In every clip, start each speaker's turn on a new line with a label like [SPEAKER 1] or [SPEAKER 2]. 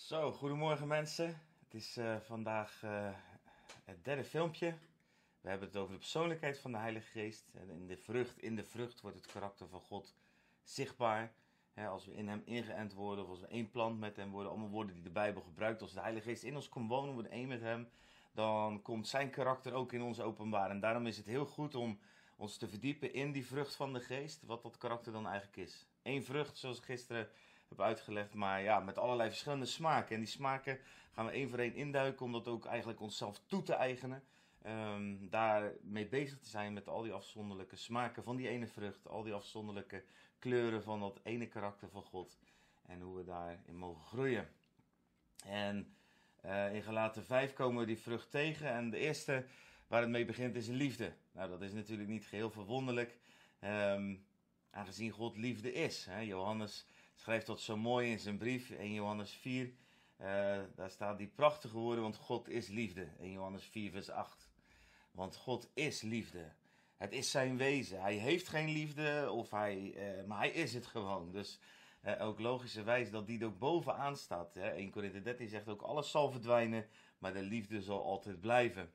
[SPEAKER 1] Zo, goedemorgen mensen. Het is eh, vandaag eh, het derde filmpje. We hebben het over de persoonlijkheid van de Heilige Geest. En in de vrucht, in de vrucht wordt het karakter van God zichtbaar. Als we in hem ingeënt worden, of als we één plant met hem worden, allemaal woorden die de Bijbel gebruikt. Als de Heilige Geest in ons komt wonen, we worden één met hem, dan komt zijn karakter ook in ons openbaar. En daarom is het heel goed om ons te verdiepen in die vrucht van de Geest, wat dat karakter dan eigenlijk is. Eén vrucht, zoals gisteren heb uitgelegd, maar ja, met allerlei verschillende smaken. En die smaken gaan we één voor één induiken, om dat ook eigenlijk onszelf toe te eigenen. Um, daarmee bezig te zijn met al die afzonderlijke smaken van die ene vrucht, al die afzonderlijke kleuren van dat ene karakter van God en hoe we daarin mogen groeien. En uh, in Galaten 5 komen we die vrucht tegen en de eerste waar het mee begint is liefde. Nou, dat is natuurlijk niet geheel verwonderlijk, um, aangezien God liefde is. Hè? Johannes schrijft dat zo mooi in zijn brief, 1 Johannes 4. Uh, daar staat die prachtige woorden, want God is liefde. 1 Johannes 4, vers 8. Want God is liefde. Het is zijn wezen. Hij heeft geen liefde, of hij, uh, maar hij is het gewoon. Dus uh, ook logischerwijs dat die er bovenaan staat. Hè? 1 Korinther 13 zegt ook, alles zal verdwijnen, maar de liefde zal altijd blijven.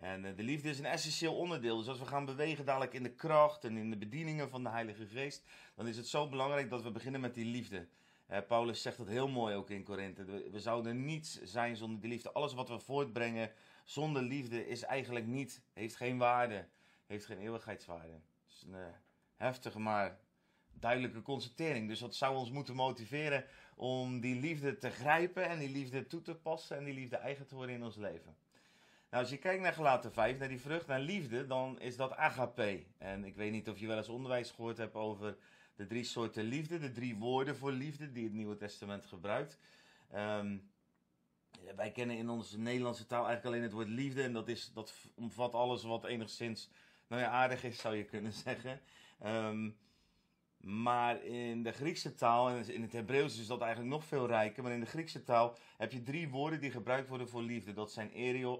[SPEAKER 1] En uh, de liefde is een essentieel onderdeel. Dus als we gaan bewegen dadelijk in de kracht en in de bedieningen van de Heilige Geest, dan is het zo belangrijk dat we beginnen met die liefde. Paulus zegt dat heel mooi ook in Korinthe. We, zouden niets zijn zonder die liefde. Alles wat we voortbrengen zonder liefde is eigenlijk niet, heeft geen waarde, heeft geen eeuwigheidswaarde. Het is een uh, heftige maar duidelijke constatering. Dus dat zou ons moeten motiveren om die liefde te grijpen en die liefde toe te passen en die liefde eigen te worden in ons leven. Nou, als je kijkt naar gelaten 5, naar die vrucht, naar liefde, dan is dat agape. En ik weet niet of je wel eens onderwijs gehoord hebt over de drie soorten liefde, de drie woorden voor liefde die het Nieuwe Testament gebruikt. Um, wij kennen in onze Nederlandse taal eigenlijk alleen het woord liefde. En dat, is, dat omvat alles wat enigszins nou ja, aardig is, zou je kunnen zeggen. Um, maar in de Griekse taal, en in het Hebreeuws is dat eigenlijk nog veel rijker. Maar in de Griekse taal heb je drie woorden die gebruikt worden voor liefde. Dat zijn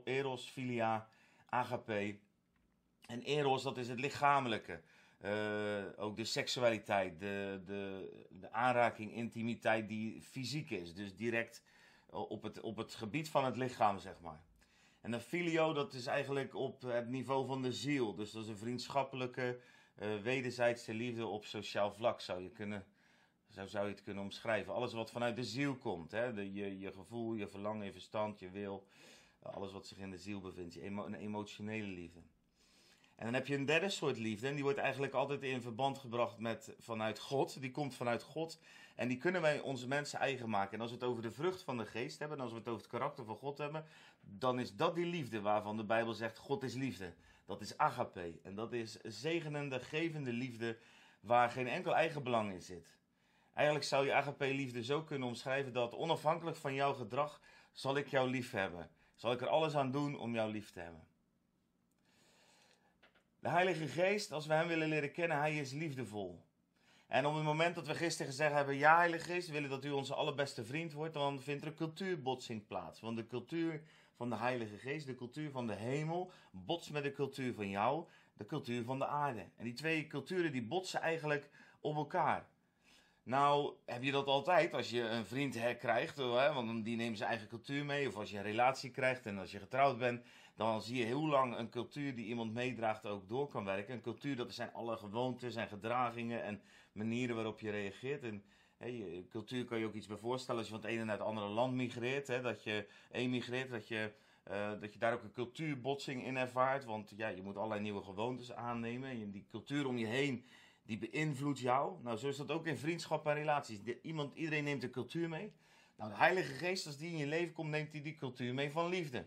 [SPEAKER 1] eros, filia, agape. En eros, dat is het lichamelijke. Uh, ook de seksualiteit, de, de, de aanraking, intimiteit die fysiek is. Dus direct op het, op het gebied van het lichaam, zeg maar. En een filio, dat is eigenlijk op het niveau van de ziel. Dus dat is een vriendschappelijke, uh, wederzijdse liefde op sociaal vlak, zou je, kunnen, zo zou je het kunnen omschrijven. Alles wat vanuit de ziel komt, hè? De, je, je gevoel, je verlangen, je verstand, je wil. Alles wat zich in de ziel bevindt, emo een emotionele liefde. En dan heb je een derde soort liefde, en die wordt eigenlijk altijd in verband gebracht met vanuit God. Die komt vanuit God en die kunnen wij onze mensen eigen maken. En als we het over de vrucht van de geest hebben, en als we het over het karakter van God hebben, dan is dat die liefde waarvan de Bijbel zegt: God is liefde. Dat is agape. En dat is zegenende, gevende liefde waar geen enkel eigen belang in zit. Eigenlijk zou je agape-liefde zo kunnen omschrijven dat onafhankelijk van jouw gedrag zal ik jou lief hebben. Zal ik er alles aan doen om jou lief te hebben. De Heilige Geest, als we Hem willen leren kennen, Hij is liefdevol. En op het moment dat we gisteren gezegd hebben, ja Heilige Geest, we willen dat u onze allerbeste vriend wordt, dan vindt er een cultuurbotsing plaats. Want de cultuur van de Heilige Geest, de cultuur van de hemel, botst met de cultuur van jou, de cultuur van de aarde. En die twee culturen die botsen eigenlijk op elkaar. Nou, heb je dat altijd als je een vriend herkrijgt, want die neemt zijn eigen cultuur mee. Of als je een relatie krijgt en als je getrouwd bent, dan zie je hoe lang een cultuur die iemand meedraagt ook door kan werken. Een cultuur, dat zijn alle gewoontes en gedragingen en manieren waarop je reageert. En hè, cultuur kan je ook iets bij voorstellen als je van het ene naar het andere land migreert. Hè, dat je emigreert, dat je, uh, dat je daar ook een cultuurbotsing in ervaart. Want ja, je moet allerlei nieuwe gewoontes aannemen. En die cultuur om je heen, die beïnvloedt jou. Nou, zo is dat ook in vriendschap en relaties. Iemand, iedereen neemt een cultuur mee. Nou, de Heilige Geest, als die in je leven komt, neemt hij die cultuur mee van liefde.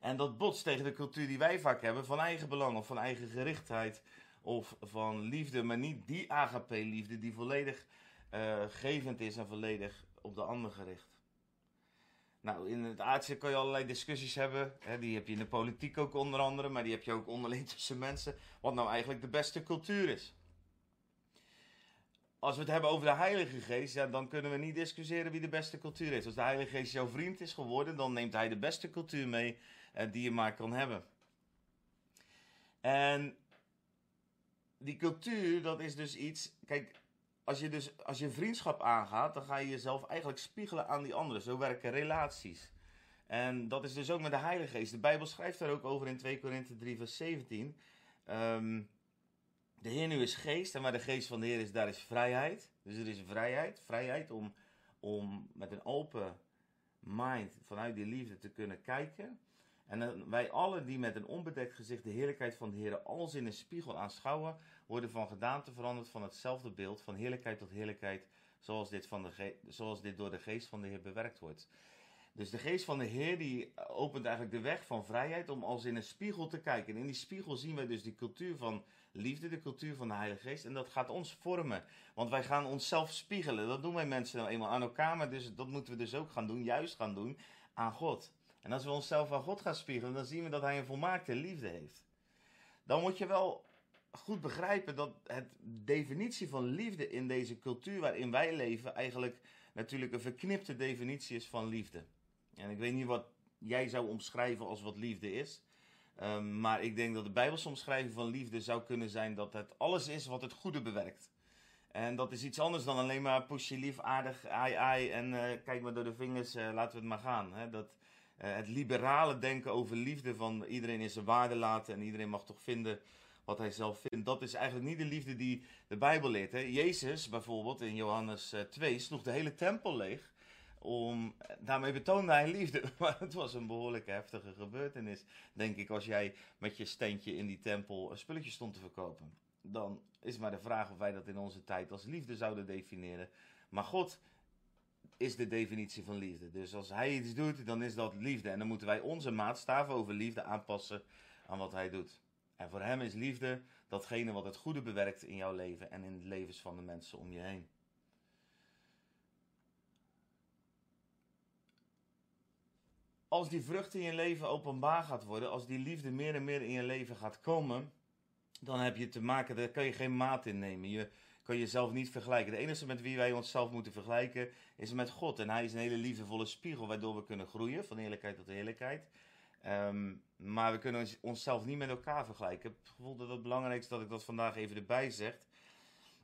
[SPEAKER 1] En dat botst tegen de cultuur die wij vaak hebben van eigen belang of van eigen gerichtheid of van liefde, maar niet die agape-liefde die volledig uh, gevend is en volledig op de ander gericht. Nou, in het aardse kan je allerlei discussies hebben. Hè, die heb je in de politiek ook onder andere, maar die heb je ook onderling tussen mensen. Wat nou eigenlijk de beste cultuur is. Als we het hebben over de Heilige Geest, dan kunnen we niet discussiëren wie de beste cultuur is. Als de Heilige Geest jouw vriend is geworden, dan neemt hij de beste cultuur mee uh, die je maar kan hebben. En die cultuur, dat is dus iets. Kijk, als je dus als je vriendschap aangaat, dan ga je jezelf eigenlijk spiegelen aan die anderen. Zo werken relaties. En dat is dus ook met de Heilige Geest. De Bijbel schrijft daar ook over in 2 Korinthe 3, vers 17. Ehm, de Heer nu is geest en waar de geest van de Heer is, daar is vrijheid. Dus er is vrijheid. Vrijheid om, om met een open mind vanuit die liefde te kunnen kijken. En wij allen die met een onbedekt gezicht de heerlijkheid van de Heer als in een spiegel aanschouwen, worden van gedaante veranderd van hetzelfde beeld, van heerlijkheid tot heerlijkheid, zoals dit, van de zoals dit door de geest van de Heer bewerkt wordt. Dus de geest van de Heer die opent eigenlijk de weg van vrijheid om als in een spiegel te kijken. En in die spiegel zien wij dus die cultuur van liefde, de cultuur van de Heilige Geest. En dat gaat ons vormen. Want wij gaan onszelf spiegelen. Dat doen wij mensen nou eenmaal aan elkaar. Maar dus, dat moeten we dus ook gaan doen, juist gaan doen, aan God. En als we onszelf aan God gaan spiegelen, dan zien we dat Hij een volmaakte liefde heeft. Dan moet je wel goed begrijpen dat het definitie van liefde in deze cultuur waarin wij leven eigenlijk natuurlijk een verknipte definitie is van liefde. En ik weet niet wat jij zou omschrijven als wat liefde is. Ehm, maar ik denk dat de Bijbelse omschrijving van liefde zou kunnen zijn dat het alles is wat het goede bewerkt. En dat is iets anders dan alleen maar poesje lief, aardig, ai ai en uh, kijk maar door de vingers, uh, laten we het maar gaan. Hè? Dat, uh, het liberale denken over liefde van iedereen in zijn waarde laten en iedereen mag toch vinden wat hij zelf vindt. Dat is eigenlijk niet de liefde die de Bijbel leert. Hè? Jezus bijvoorbeeld in Johannes 2 sloeg de hele tempel leeg om, daarmee betoonde hij liefde. Maar het was een behoorlijk heftige gebeurtenis, denk ik, als jij met je steentje in die tempel een spulletje stond te verkopen. Dan is maar de vraag of wij dat in onze tijd als liefde zouden definiëren. Maar God is de definitie van liefde. Dus als hij iets doet, dan is dat liefde. En dan moeten wij onze maatstaven over liefde aanpassen aan wat hij doet. En voor hem is liefde datgene wat het goede bewerkt in jouw leven en in de levens van de mensen om je heen. als die vrucht in je leven openbaar gaat worden, als die liefde meer en meer in je leven gaat komen, dan heb je te maken, daar kan je geen maat in nemen. Je kan jezelf niet vergelijken. De enige met wie wij onszelf moeten vergelijken is met God. En Hij is een hele liefdevolle spiegel waardoor we kunnen groeien, van eerlijkheid tot eerlijkheid. Ehm, maar we kunnen onszelf niet met elkaar vergelijken. Ik heb het het belangrijk is dat ik dat vandaag even erbij zeg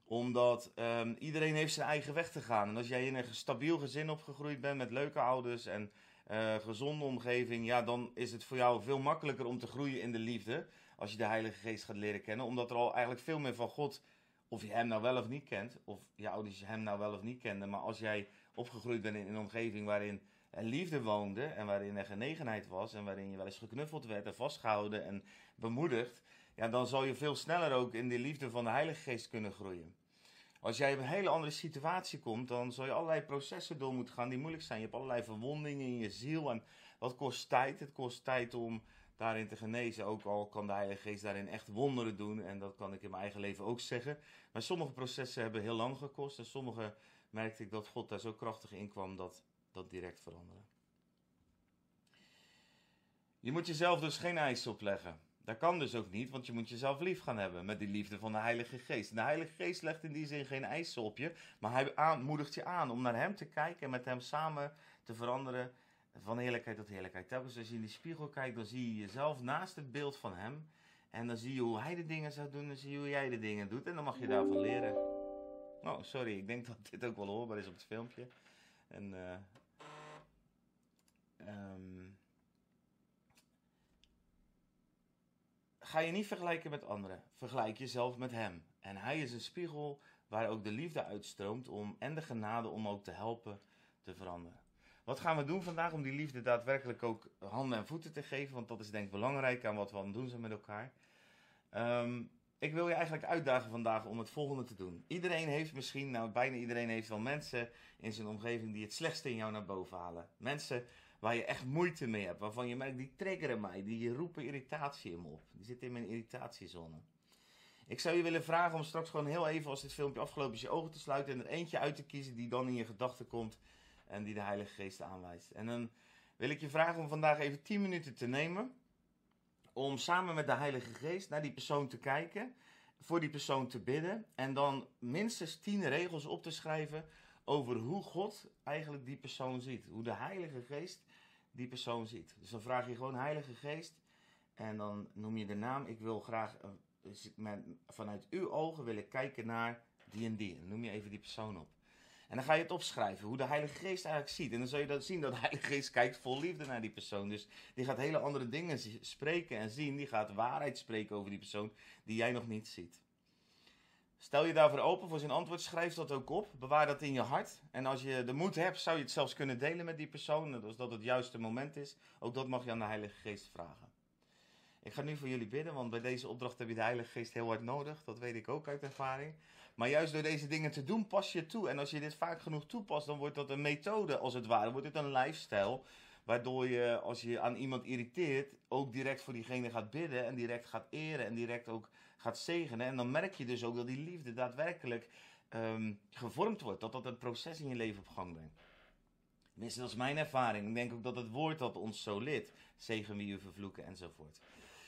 [SPEAKER 1] omdat um, iedereen heeft zijn eigen weg te gaan. En als jij in een stabiel gezin opgegroeid bent met leuke ouders en uh, gezonde omgeving, ja, dan is het voor jou veel makkelijker om te groeien in de liefde. Als je de Heilige Geest gaat leren kennen. Omdat er al eigenlijk veel meer van God, of je hem nou wel of niet kent, of je ouders hem nou wel of niet kenden. Maar als jij opgegroeid bent in een omgeving waarin er liefde woonde en waarin er genegenheid was en waarin je wel eens geknuffeld werd en vastgehouden en bemoedigd, ja, dan zal je veel sneller ook in de liefde van de Heilige Geest kunnen groeien. Als jij in een hele andere situatie komt, dan zul je allerlei processen door moeten gaan die moeilijk zijn. Je hebt allerlei verwondingen in je ziel en dat kost tijd. Het kost tijd om daarin te genezen. Ook al kan de Heilige Geest daarin echt wonderen doen en dat kan ik in mijn eigen leven ook zeggen. Maar sommige processen hebben heel lang gekost en sommige merkte ik dat God daar zo krachtig in kwam dat direct veranderde. Je moet jezelf dus geen eisen opleggen. Dat kan dus ook niet, want je moet jezelf lief gaan hebben met die liefde van de Heilige Geest. de Heilige Geest legt in die zin geen eisen op je, maar hij moedigt je aan om naar Hem te kijken en met Hem samen te veranderen van heerlijkheid tot heerlijkheid. Telkens als je in die spiegel kijkt, dan zie je jezelf naast het beeld van Hem. En dan zie je hoe Hij de dingen zou doen en zie je hoe jij de dingen doet. En dan mag je daarvan leren. Oh, sorry, ik denk dat dit ook wel hoorbaar is op het filmpje. En, uh, um, ga je niet vergelijken met anderen. Vergelijk jezelf met Hem. En Hij is een spiegel waar ook de liefde uitstroomt om, en de genade om ook te helpen te veranderen. Wat gaan we doen vandaag om die liefde daadwerkelijk ook handen en voeten te geven? Want dat is denk ik belangrijk aan wat we aan het doen zijn met elkaar. Ehm, ik wil je eigenlijk uitdagen vandaag om het volgende te doen. Iedereen heeft misschien, nou bijna iedereen heeft wel mensen in zijn omgeving die het slechtste in jou naar boven halen. Mensen waar je echt moeite mee hebt, waarvan je merkt, die triggeren mij, die roepen irritatie in me op. Die zitten in mijn irritatiezone. Ik zou je willen vragen om straks gewoon heel even, als dit filmpje afgelopen is, je ogen te sluiten en er eentje uit te kiezen die dan in je gedachten komt en die de Heilige Geest aanwijst. En dan wil ik je vragen om vandaag even 10 minuten te nemen om samen met de Heilige Geest naar die persoon te kijken, voor die persoon te bidden en dan minstens 10 regels op te schrijven over hoe God eigenlijk die persoon ziet. Hoe de Heilige Geest die persoon ziet. Dus dan vraag je gewoon Heilige Geest en dan noem je de naam. Ik wil graag uh, vanuit uw ogen willen kijken naar die en die. Dan noem je even die persoon op. En dan ga je het opschrijven, hoe de Heilige Geest eigenlijk ziet. En dan zul je dat zien dat de Heilige Geest kijkt vol liefde naar die persoon. Dus die gaat hele andere dingen spreken en zien. Die gaat waarheid spreken over die persoon die jij nog niet ziet. Stel je daarvoor open voor zijn antwoord, schrijf dat ook op. Bewaar dat in je hart. En als je de moed hebt, zou je het zelfs kunnen delen met die persoon. Als dat het juiste moment is. Ook dat mag je aan de Heilige Geest vragen. Ik ga nu voor jullie bidden, want bij deze opdracht heb je de Heilige Geest heel hard nodig. Dat weet ik ook uit ervaring. Maar juist door deze dingen te doen, pas je toe. En als je dit vaak genoeg toepast, dan wordt dat een methode als het ware. Wordt het een lifestyle. Waardoor je, als je aan iemand irriteert, ook direct voor diegene gaat bidden. En direct gaat eren. En direct ook gaat zegenen. En dan merk je dus ook dat die liefde daadwerkelijk ehm, gevormd wordt. Dat dat een proces in je leven op gang brengt. Tenminste, dat is mijn ervaring. Ik denk ook dat het woord dat ons zo lid. Zegen wie u vervloeken enzovoort.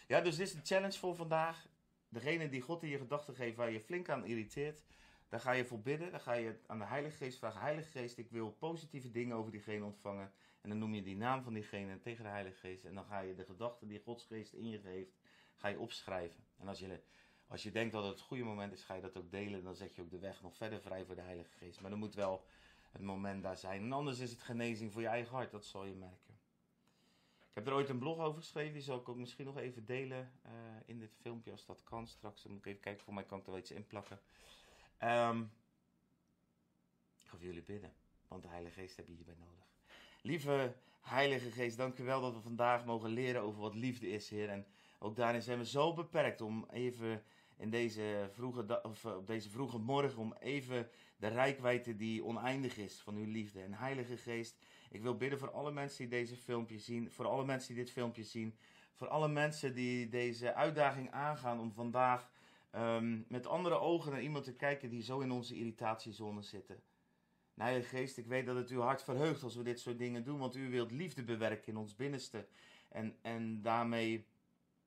[SPEAKER 1] Ja, dus dit is de challenge voor vandaag. Degene die God in je gedachten geeft waar je flink aan irriteert. Daar ga je voor bidden. Dan ga je aan de Heilige Geest vragen. Heilige Geest, ik wil positieve dingen over diegene ontvangen. En dan noem je die naam van diegene tegen de Heilige Geest. En dan ga je de gedachten die Gods Geest in je geeft, ga je opschrijven. En als je, als je denkt dat het het goede moment is, ga je dat ook delen. Dan zet je ook de weg nog verder vrij voor de Heilige Geest. Maar dan moet wel het moment daar zijn. En anders is het genezing voor je eigen hart. Dat zal je merken. Ik heb er ooit een blog over geschreven. Die zal ik ook misschien nog even delen uh, in dit filmpje als dat kan straks. Dan moet ik even kijken. Voor mij kan ik er wel iets in plakken. Um, ik ga voor jullie bidden. Want de Heilige Geest heb je hierbij nodig. Lieve Heilige Geest, dank u wel dat we vandaag mogen leren over wat liefde is, Heer. En ook daarin zijn we zo beperkt om even in deze vroege, of eh, op deze vroege morgen, om even de rijkwijde die oneindig is van uw liefde. En Heilige Geest, ik wil bidden voor alle mensen die deze filmpje zien, voor alle mensen die dit filmpje zien, voor alle mensen die deze uitdaging aangaan om vandaag um, met andere ogen naar iemand te kijken die zo in onze irritatiezone zitten. Heilige Geest, ik weet dat het uw hart verheugt als we dit soort dingen doen, want u wilt liefde bewerken in ons binnenste. En, en daarmee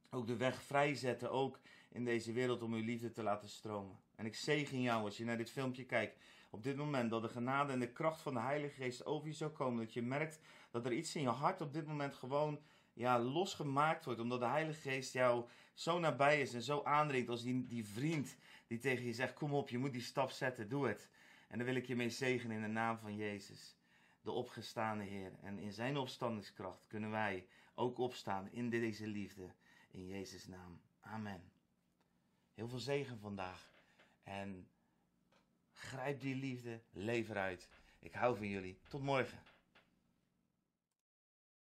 [SPEAKER 1] ook de weg vrijzetten, ook in deze wereld om uw liefde te laten stromen. En ik zegen jou als je naar dit filmpje kijkt, op dit moment, dat de genade en de kracht van de Heilige Geest over je zou komen. Dat je merkt dat er iets in je hart op dit moment gewoon ja, losgemaakt wordt, omdat de Heilige Geest jou zo nabij is en zo aandringt als die, die vriend die tegen je zegt, kom op, je moet die stap zetten, doe het. En dan wil ik je mee zegenen in de naam van Jezus, de opgestane Heer. En in zijn opstandingskracht kunnen wij ook opstaan in deze liefde, in Jezus' naam. Amen. Heel veel zegen vandaag. En grijp die liefde, leef eruit. Ik hou van jullie. Tot morgen.